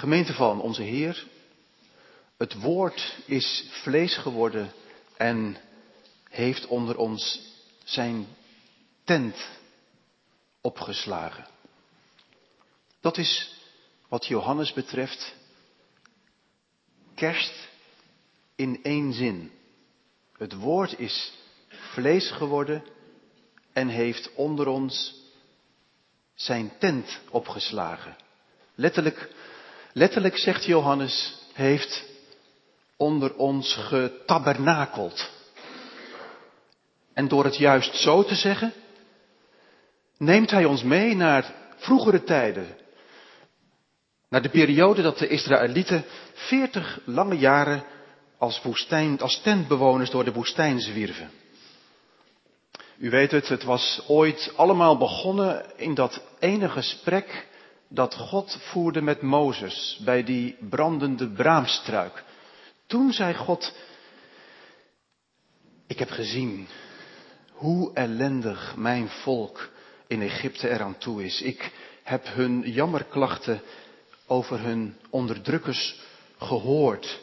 Gemeente van onze Heer, het woord is vlees geworden en heeft onder ons zijn tent opgeslagen. Dat is wat Johannes betreft kerst in één zin. Het woord is vlees geworden en heeft onder ons zijn tent opgeslagen. Letterlijk, letterlijk zegt Johannes, heeft onder ons getabernakeld. En door het juist zo te zeggen, neemt hij ons mee naar vroegere tijden. Naar de periode dat de Israëlieten veertig lange jaren als, woestijn, als tentbewoners door de woestijn zwierven. U weet het, het was ooit allemaal begonnen in dat ene gesprek dat God voerde met Mozes bij die brandende braamstruik. Toen zei God, ik heb gezien hoe ellendig mijn volk in Egypte eraan toe is. Ik heb hun jammerklachten over hun onderdrukkers gehoord.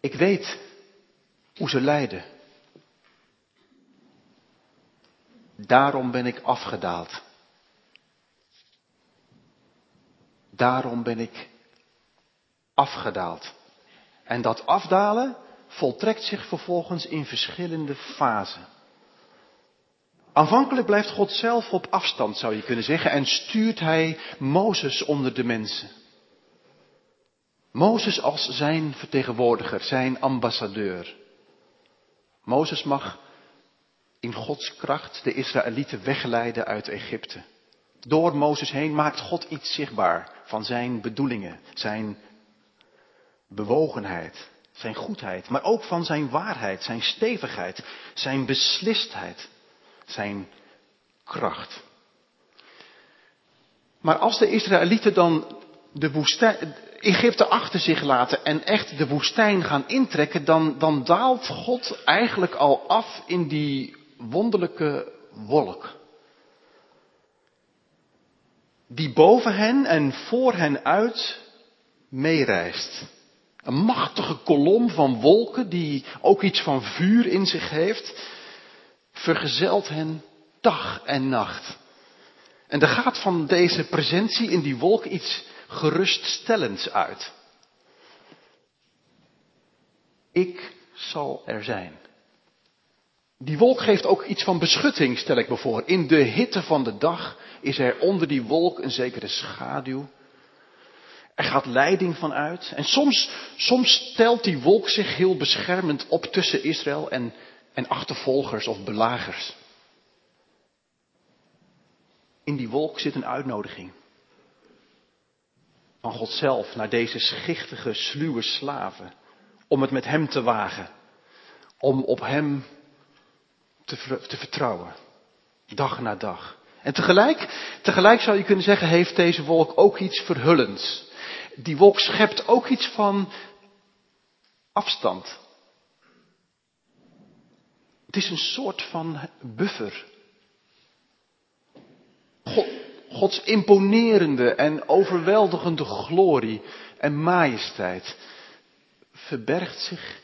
Ik weet hoe ze lijden. Daarom ben ik afgedaald. Daarom ben ik afgedaald. En dat afdalen voltrekt zich vervolgens in verschillende fasen. Aanvankelijk blijft God zelf op afstand, zou je kunnen zeggen, en stuurt hij Mozes onder de mensen. Mozes als zijn vertegenwoordiger, zijn ambassadeur. Mozes mag in Gods kracht de Israëlieten wegleiden uit Egypte. Door Mozes heen maakt God iets zichtbaar van zijn bedoelingen, zijn bewogenheid, zijn goedheid, maar ook van zijn waarheid, zijn stevigheid, zijn beslistheid, zijn kracht. Maar als de Israëlieten dan de woestijn, Egypte achter zich laten en echt de woestijn gaan intrekken, dan, dan daalt God eigenlijk al af in die wonderlijke wolk. Die boven hen en voor hen uit meereist. Een machtige kolom van wolken die ook iets van vuur in zich heeft, vergezelt hen dag en nacht. En er gaat van deze presentie in die wolk iets geruststellends uit. Ik zal er zijn. Die wolk geeft ook iets van beschutting, stel ik me voor. In de hitte van de dag is er onder die wolk een zekere schaduw. Er gaat leiding van uit. En soms, soms stelt die wolk zich heel beschermend op tussen Israël en, en achtervolgers of belagers. In die wolk zit een uitnodiging. Van God zelf naar deze schichtige, sluwe slaven. Om het met hem te wagen. Om op hem te, vertrouwen. Dag na dag. En tegelijk, tegelijk zou je kunnen zeggen, heeft deze wolk ook iets verhullends. Die wolk schept ook iets van afstand. Het is een soort van buffer. God, Gods imponerende en overweldigende glorie en majesteit verbergt zich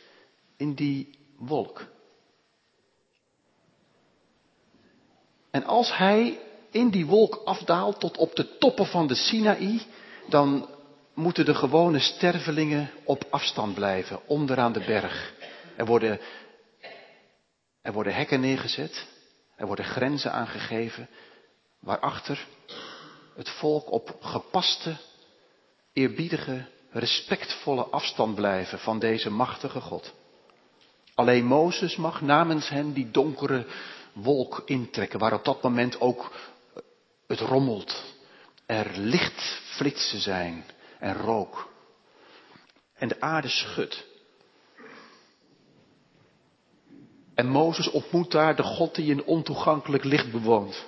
in die wolk. En als hij in die wolk afdaalt tot op de toppen van de Sinaï, dan moeten de gewone stervelingen op afstand blijven, onderaan de berg. Er worden, er worden hekken neergezet, er worden grenzen aangegeven, waarachter het volk op gepaste, eerbiedige, respectvolle afstand blijven van deze machtige God. Alleen Mozes mag namens hen die donkere wolk intrekken, waar op dat moment ook het rommelt. Er lichtflitsen zijn en rook. En de aarde schudt. En Mozes ontmoet daar de God die in ontoegankelijk licht bewoont.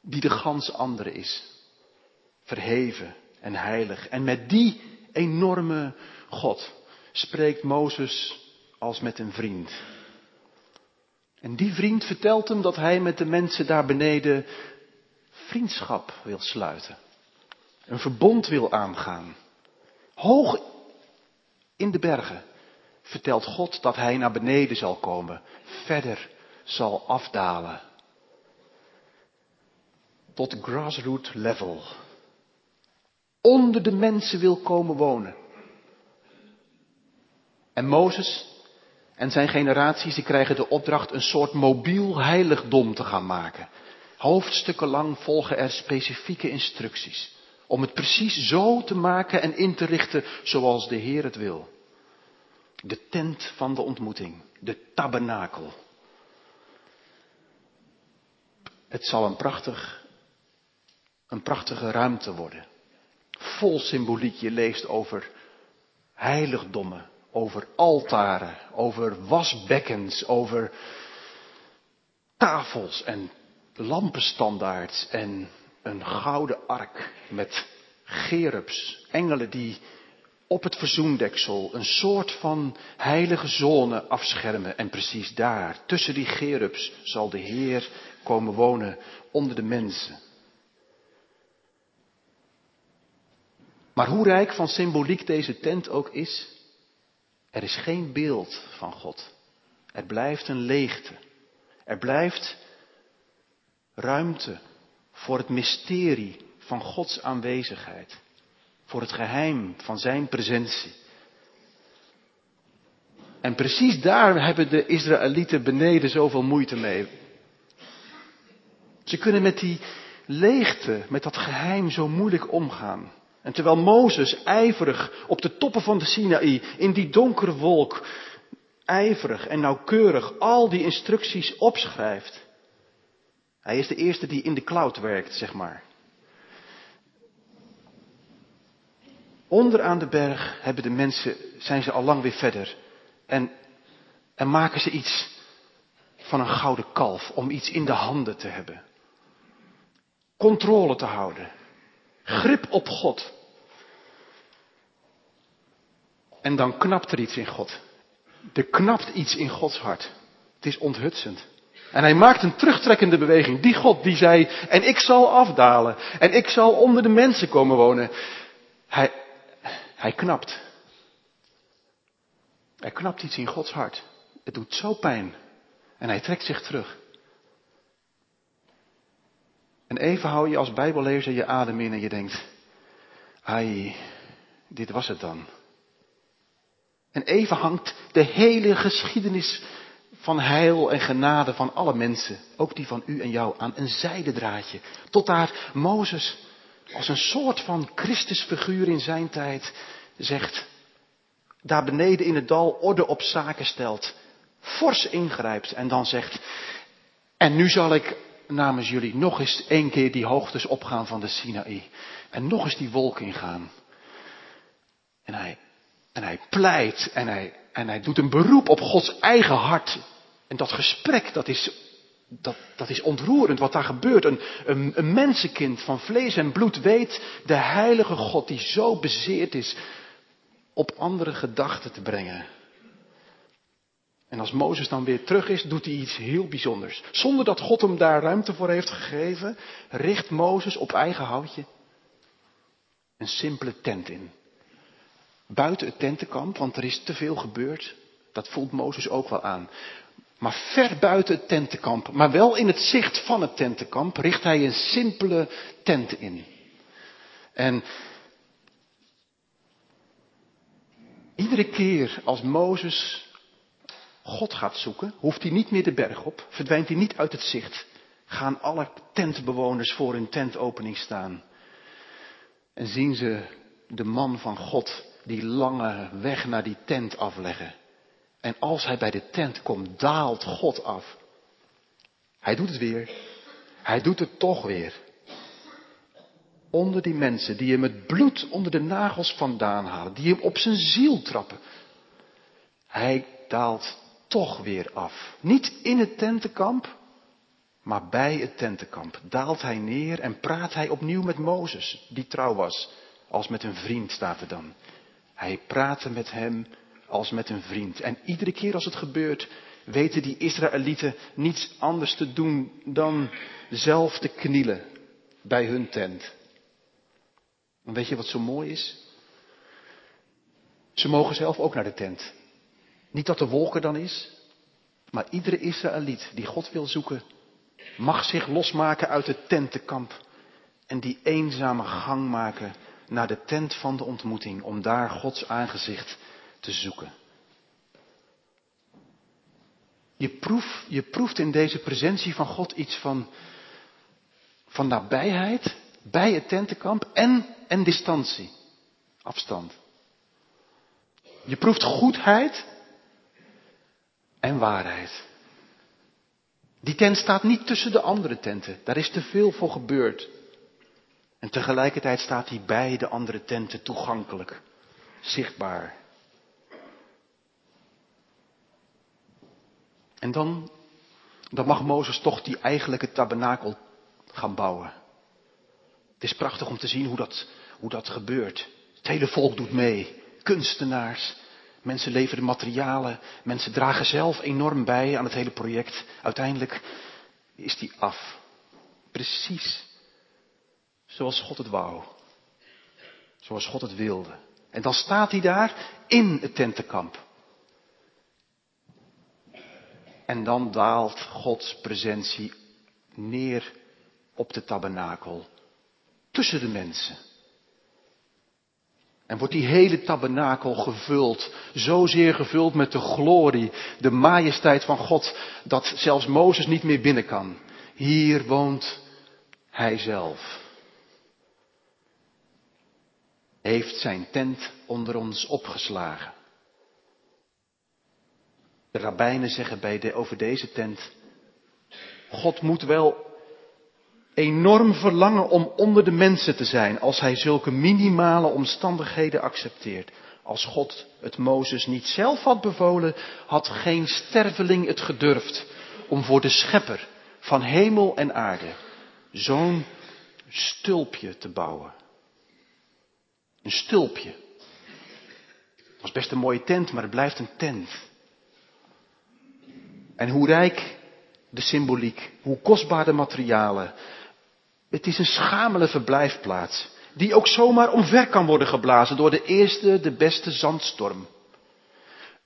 Die de gans andere is. Verheven en heilig. En met die enorme God spreekt Mozes als met een vriend. En die vriend vertelt hem dat hij met de mensen daar beneden vriendschap wil sluiten. een verbond wil aangaan. Hoog in de bergen vertelt God dat hij naar beneden zal komen, verder zal afdalen. Tot grassroot level. Onder de mensen wil komen wonen. En Mozes en zijn generaties die krijgen de opdracht een soort mobiel heiligdom te gaan maken. Hoofdstukken lang volgen er specifieke instructies. Om het precies zo te maken en in te richten zoals de Heer het wil. De tent van de ontmoeting, de tabernakel. Het zal een prachtig, een prachtige ruimte worden. Vol symboliek. Je leest over heiligdommen, over altaren, over wasbekkens, over tafels en lampenstandaards en een gouden ark met gerubs, engelen die op het verzoendeksel een soort van heilige zone afschermen. En precies daar, tussen die gerubs, zal de Heer komen wonen onder de mensen. Maar hoe rijk van symboliek deze tent ook is, er is geen beeld van God. Er blijft een leegte. Er blijft ruimte voor het mysterie van Gods aanwezigheid. Voor het geheim van Zijn presentie. En precies daar hebben de Israëlieten beneden zoveel moeite mee. Ze kunnen met die leegte, met dat geheim zo moeilijk omgaan. En terwijl Mozes ijverig op de toppen van de Sinaï, in die donkere wolk, ijverig en nauwkeurig al die instructies opschrijft. Hij is de eerste die in de cloud werkt, zeg maar. Onderaan de berg hebben de mensen, zijn ze al lang weer verder. En, en maken ze iets van een gouden kalf om iets in de handen te hebben. Controle te houden. Grip op God. En dan knapt er iets in God. Er knapt iets in Gods hart. Het is onthutsend. En hij maakt een terugtrekkende beweging. Die God die zei, en ik zal afdalen. En ik zal onder de mensen komen wonen. Hij, hij knapt. Er knapt iets in Gods hart. Het doet zo pijn. En hij trekt zich terug. En even hou je als bijbellezer je adem in en je denkt, ai, dit was het dan. En even hangt de hele geschiedenis van heil en genade van alle mensen, ook die van u en jou, aan een zijdendraadje. Tot daar Mozes als een soort van Christusfiguur in zijn tijd zegt, daar beneden in het dal orde op zaken stelt, fors ingrijpt en dan zegt, en nu zal ik namens jullie nog eens één keer die hoogtes opgaan van de Sinaï. En nog eens die wolk ingaan. En hij, en hij pleit en hij, en hij doet een beroep op Gods eigen hart. En dat gesprek, dat is, dat, dat is ontroerend wat daar gebeurt. Een, een, een mensenkind van vlees en bloed weet de heilige God die zo bezeerd is op andere gedachten te brengen. En als Mozes dan weer terug is, doet hij iets heel bijzonders. Zonder dat God hem daar ruimte voor heeft gegeven, richt Mozes op eigen houtje een simpele tent in. Buiten het tentenkamp, want er is te veel gebeurd. Dat voelt Mozes ook wel aan. Maar ver buiten het tentenkamp, maar wel in het zicht van het tentenkamp, richt hij een simpele tent in. En iedere keer als Mozes God gaat zoeken, hoeft hij niet meer de berg op, verdwijnt hij niet uit het zicht. Gaan alle tentbewoners voor hun tentopening staan. En zien ze de man van God die lange weg naar die tent afleggen. En als hij bij de tent komt, daalt God af. Hij doet het weer. Hij doet het toch weer. Onder die mensen die hem het bloed onder de nagels vandaan halen, die hem op zijn ziel trappen. Hij daalt toch weer af. Niet in het tentenkamp, maar bij het tentenkamp daalt hij neer en praat hij opnieuw met Mozes, die trouw was, als met een vriend staat er dan. Hij praatte met hem als met een vriend. En iedere keer als het gebeurt, weten die Israëlieten niets anders te doen dan zelf te knielen bij hun tent. En weet je wat zo mooi is? Ze mogen zelf ook naar de tent. Niet dat de wolk er dan is, maar iedere Israëliet die God wil zoeken, mag zich losmaken uit het tentenkamp en die eenzame gang maken naar de tent van de ontmoeting om daar Gods aangezicht te zoeken. Je, proef, je proeft in deze presentie van God iets van, van nabijheid bij het tentenkamp en, en distantie, afstand. Je proeft goedheid en waarheid. Die tent staat niet tussen de andere tenten. Daar is te veel voor gebeurd. En tegelijkertijd staat hij bij de andere tenten toegankelijk, zichtbaar. En dan, dan mag Mozes toch die eigenlijke tabernakel gaan bouwen. Het is prachtig om te zien hoe dat, hoe dat gebeurt. Het hele volk doet mee. Kunstenaars, mensen leveren materialen, mensen dragen zelf enorm bij aan het hele project. Uiteindelijk is die af. Precies zoals God het wou. Zoals God het wilde. En dan staat hij daar in het tentenkamp. En dan daalt Gods presentie neer op de tabernakel. Tussen de mensen. En wordt die hele tabernakel gevuld, zozeer gevuld met de glorie, de majesteit van God, dat zelfs Mozes niet meer binnen kan. Hier woont Hij zelf. Heeft zijn tent onder ons opgeslagen. De rabbijnen zeggen bij de, over deze tent, God moet wel enorm verlangen om onder de mensen te zijn als hij zulke minimale omstandigheden accepteert. Als God het Mozes niet zelf had bevolen, had geen sterveling het gedurfd om voor de schepper van hemel en aarde zo'n stulpje te bouwen. Een stulpje. Het was best een mooie tent, maar het blijft een tent. En hoe rijk de symboliek, hoe kostbaar de materialen. Het is een schamele verblijfplaats, die ook zomaar omver kan worden geblazen door de eerste, de beste zandstorm.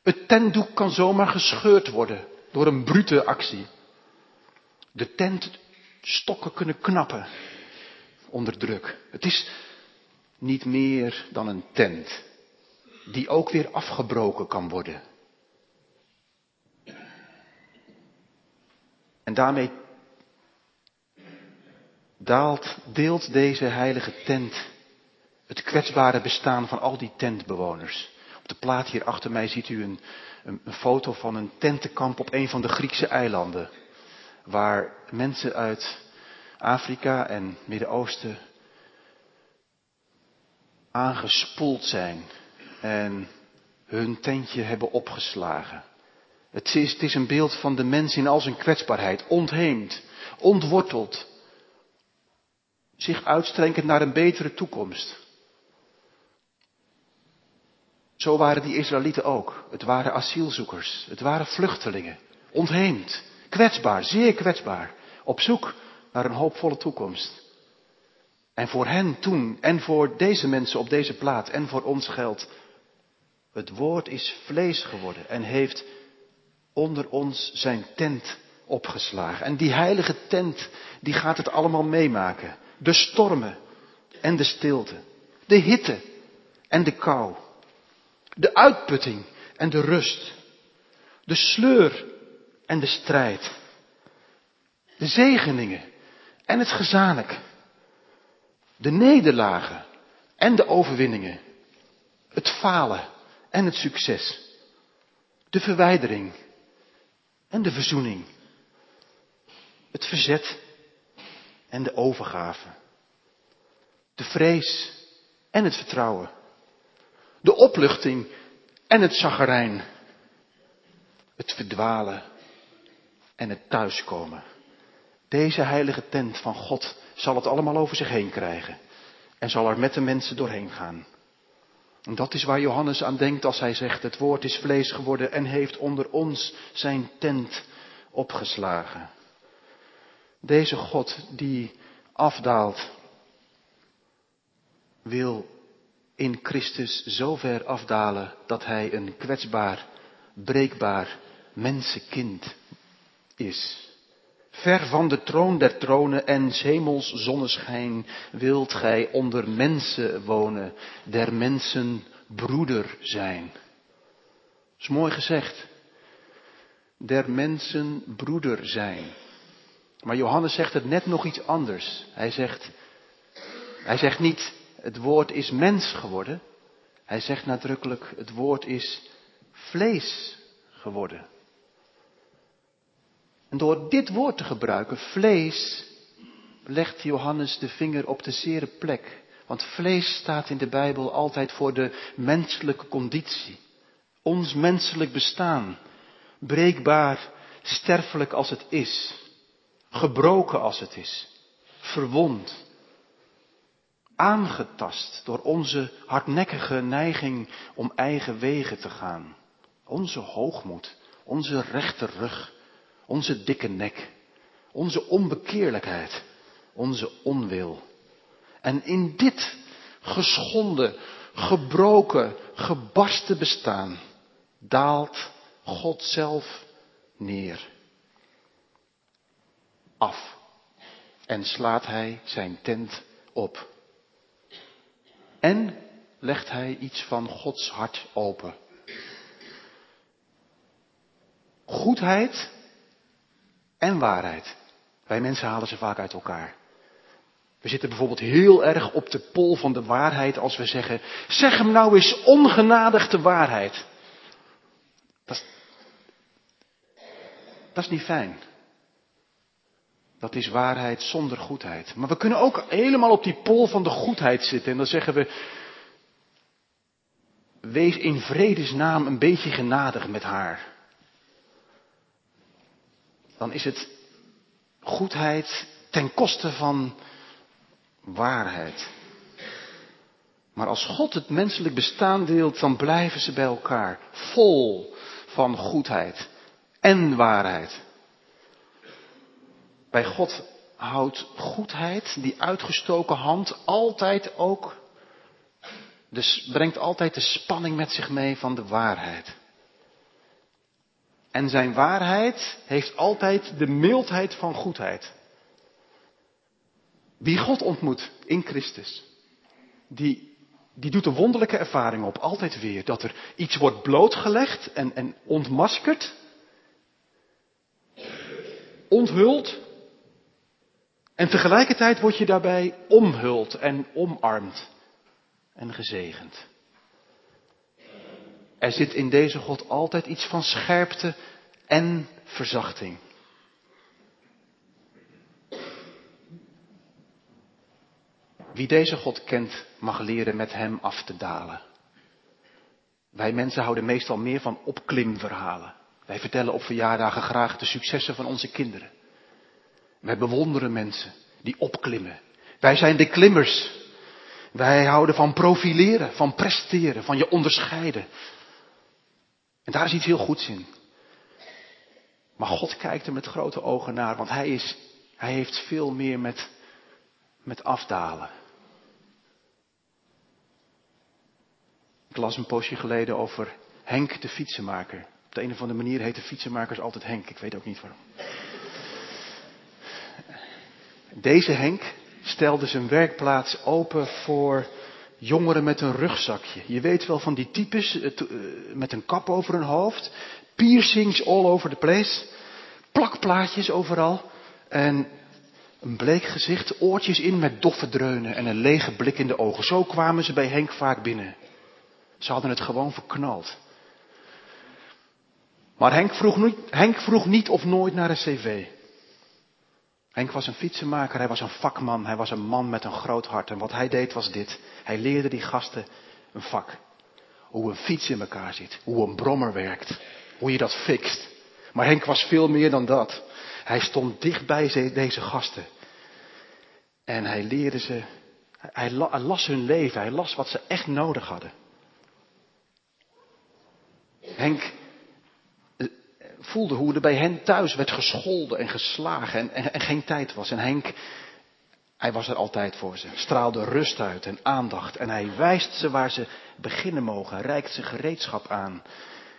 Het tentdoek kan zomaar gescheurd worden door een brute actie. De tentstokken kunnen knappen onder druk. Het is niet meer dan een tent, die ook weer afgebroken kan worden. En daarmee daalt, deelt deze heilige tent het kwetsbare bestaan van al die tentbewoners. Op de plaat hier achter mij ziet u een, een, een foto van een tentenkamp op een van de Griekse eilanden. Waar mensen uit Afrika en Midden-Oosten aangespoeld zijn en hun tentje hebben opgeslagen. Het is, het is een beeld van de mens in al zijn kwetsbaarheid, ontheemd, ontworteld, zich uitstrekkend naar een betere toekomst. Zo waren die Israëlieten ook. Het waren asielzoekers, het waren vluchtelingen, ontheemd, kwetsbaar, zeer kwetsbaar, op zoek naar een hoopvolle toekomst. En voor hen toen en voor deze mensen op deze plaat en voor ons geldt, het woord is vlees geworden en heeft onder ons zijn tent opgeslagen. En die heilige tent, die gaat het allemaal meemaken. De stormen en de stilte. De hitte en de kou. De uitputting en de rust. De sleur en de strijd. De zegeningen en het gezanik. De nederlagen en de overwinningen. Het falen en het succes. De verwijdering en de verzoening. Het verzet en de overgave. De vrees en het vertrouwen. De opluchting en het zagarijn. Het verdwalen en het thuiskomen. Deze heilige tent van God zal het allemaal over zich heen krijgen. En zal er met de mensen doorheen gaan. En dat is waar Johannes aan denkt als hij zegt, het woord is vlees geworden en heeft onder ons zijn tent opgeslagen. Deze God die afdaalt wil in Christus zo ver afdalen dat hij een kwetsbaar, breekbaar mensenkind is. Ver van de troon der tronen en hemels zonneschijn wilt gij onder mensen wonen, der mensen broeder zijn. Dat is mooi gezegd. Der mensen broeder zijn. Maar Johannes zegt het net nog iets anders. Hij zegt, hij zegt niet, het woord is mens geworden. Hij zegt nadrukkelijk, het woord is vlees geworden. En door dit woord te gebruiken, vlees, legt Johannes de vinger op de zere plek. Want vlees staat in de Bijbel altijd voor de menselijke conditie. Ons menselijk bestaan. Breekbaar, sterfelijk als het is. Gebroken als het is. Verwond. Aangetast door onze hardnekkige neiging om eigen wegen te gaan. Onze hoogmoed, onze rechte rug, onze dikke nek, onze onbekeerlijkheid, onze onwil. En in dit geschonden, gebroken, gebarsten bestaan daalt God zelf neer. Af. En slaat hij zijn tent op. En legt hij iets van Gods hart open. Goedheid en waarheid. Wij mensen halen ze vaak uit elkaar. We zitten bijvoorbeeld heel erg op de pol van de waarheid als we zeggen, zeg hem nou eens ongenadig de waarheid. Dat is, dat is niet fijn. Dat is waarheid zonder goedheid. Maar we kunnen ook helemaal op die pol van de goedheid zitten en dan zeggen we, wees in vredesnaam een beetje genadig met haar. Dan is het goedheid ten koste van waarheid. Maar als God het menselijk bestaan deelt, dan blijven ze bij elkaar, vol van goedheid en waarheid. Bij God houdt goedheid, die uitgestoken hand, altijd ook, dus brengt altijd de spanning met zich mee van de waarheid. En zijn waarheid heeft altijd de mildheid van goedheid. Wie God ontmoet in Christus, die, die doet een wonderlijke ervaring op, altijd weer. Dat er iets wordt blootgelegd en, en ontmaskerd, onthuld. En tegelijkertijd word je daarbij omhuld en omarmd en gezegend. Er zit in deze God altijd iets van scherpte en verzachting. Wie deze God kent, mag leren met hem af te dalen. Wij mensen houden meestal meer van opklimverhalen. Wij vertellen op verjaardagen graag de successen van onze kinderen. Wij bewonderen mensen die opklimmen. Wij zijn de klimmers. Wij houden van profileren, van presteren, van je onderscheiden. En daar is iets heel goeds in. Maar God kijkt er met grote ogen naar, want hij, is, hij heeft veel meer met, met afdalen. Ik las een poosje geleden over Henk de fietsenmaker. Op de een of andere manier heet de fietsenmakers altijd Henk. Ik weet ook niet waarom. Deze Henk stelde zijn werkplaats open voor jongeren met een rugzakje. Je weet wel van die types eh, eh, met een kap over hun hoofd. Piercings all over the place. Plakplaatjes overal. En een bleek gezicht, oortjes in met doffe dreunen en een lege blik in de ogen. Zo kwamen ze bij Henk vaak binnen. Ze hadden het gewoon verknald. Maar Henk vroeg, niet, Henk vroeg niet of nooit naar een cv. Henk was een fietsenmaker, hij was een vakman, hij was een man met een groot hart. En wat hij deed was dit. Hij leerde die gasten een vak. Hoe een fiets in elkaar zit, hoe een brommer werkt, hoe je dat fixt. Maar Henk was veel meer dan dat. Hij stond dicht bij deze gasten. En hij leerde ze, hij las hun leven, hij las wat ze echt nodig hadden. Henk voelde hoe er bij hen thuis werd gescholden en geslagen en, en, en, geen tijd was. En Henk, Hij was er altijd voor ze, straalde rust uit en aandacht en hij wijst ze waar ze beginnen mogen, reikt ze gereedschap aan,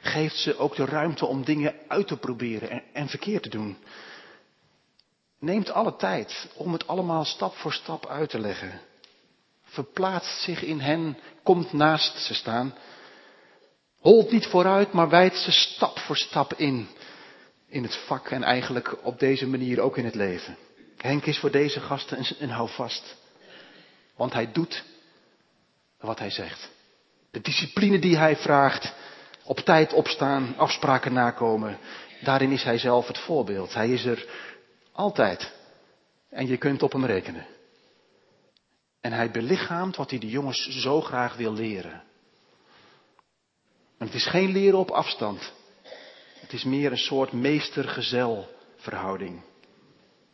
geeft ze ook de ruimte om dingen uit te proberen en, en verkeerd te doen. Neemt alle tijd om het allemaal stap voor stap uit te leggen. Verplaatst zich in hen, komt naast ze staan. Holt niet vooruit, maar wijdt ze stap voor stap in. In het vak en eigenlijk op deze manier ook in het leven. Henk is voor deze gasten een, een houvast. Want hij doet wat hij zegt. De discipline die hij vraagt, op tijd opstaan, afspraken nakomen, daarin is hij zelf het voorbeeld. Hij is er altijd. En je kunt op hem rekenen. En hij belichaamt wat hij de jongens zo graag wil leren. En het is geen leren op afstand. Het is meer een soort meester-gezel verhouding.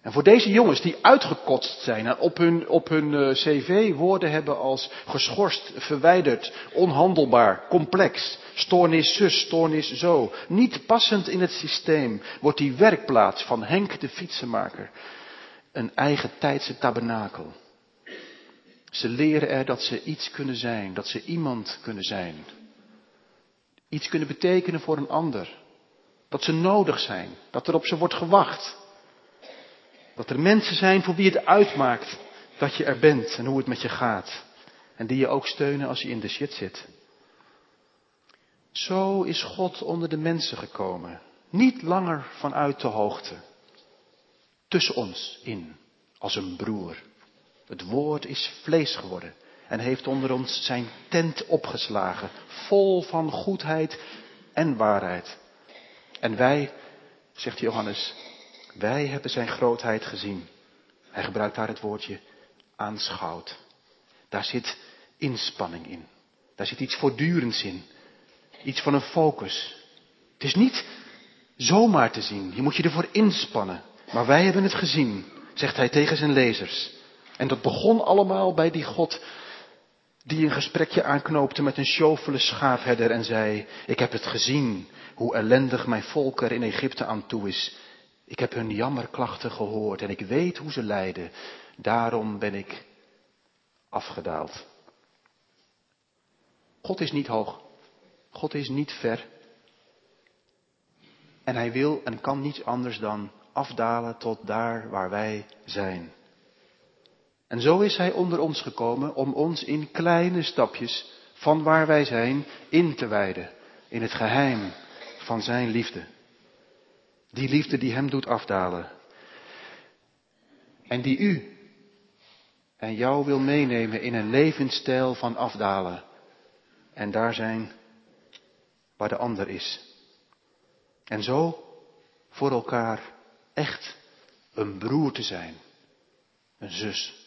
En voor deze jongens die uitgekotst zijn en op hun, op hun uh, cv woorden hebben als geschorst, verwijderd, onhandelbaar, complex, stoornis zus, stoornis zo, niet passend in het systeem, wordt die werkplaats van Henk de fietsenmaker een eigen tijdse tabernakel. Ze leren er dat ze iets kunnen zijn, dat ze iemand kunnen zijn. Iets kunnen betekenen voor een ander. Dat ze nodig zijn, dat er op ze wordt gewacht. Dat er mensen zijn voor wie het uitmaakt dat je er bent en hoe het met je gaat. En die je ook steunen als je in de shit zit. Zo is God onder de mensen gekomen. Niet langer vanuit de hoogte. Tussen ons in, als een broer. Het woord is vlees geworden en heeft onder ons zijn tent opgeslagen, vol van goedheid en waarheid. En wij, zegt Johannes, wij hebben zijn grootheid gezien. Hij gebruikt daar het woordje aanschouwd. Daar zit inspanning in. Daar zit iets voortdurends in. Iets van een focus. Het is niet zomaar te zien. Je moet je ervoor inspannen. Maar wij hebben het gezien, zegt hij tegen zijn lezers. En dat begon allemaal bij die God die een gesprekje aanknoopte met een sjofele schaapherder en zei, ik heb het gezien, hoe ellendig mijn volk er in Egypte aan toe is. Ik heb hun jammerklachten gehoord en ik weet hoe ze lijden. Daarom ben ik afgedaald. God is niet hoog. God is niet ver. En hij wil en kan niets anders dan afdalen tot daar waar wij zijn. En zo is hij onder ons gekomen om ons in kleine stapjes van waar wij zijn in te wijden. In het geheim van zijn liefde. Die liefde die hem doet afdalen. En die u en jou wil meenemen in een levensstijl van afdalen. En daar zijn waar de ander is. En zo voor elkaar echt een broer te zijn. Een zus.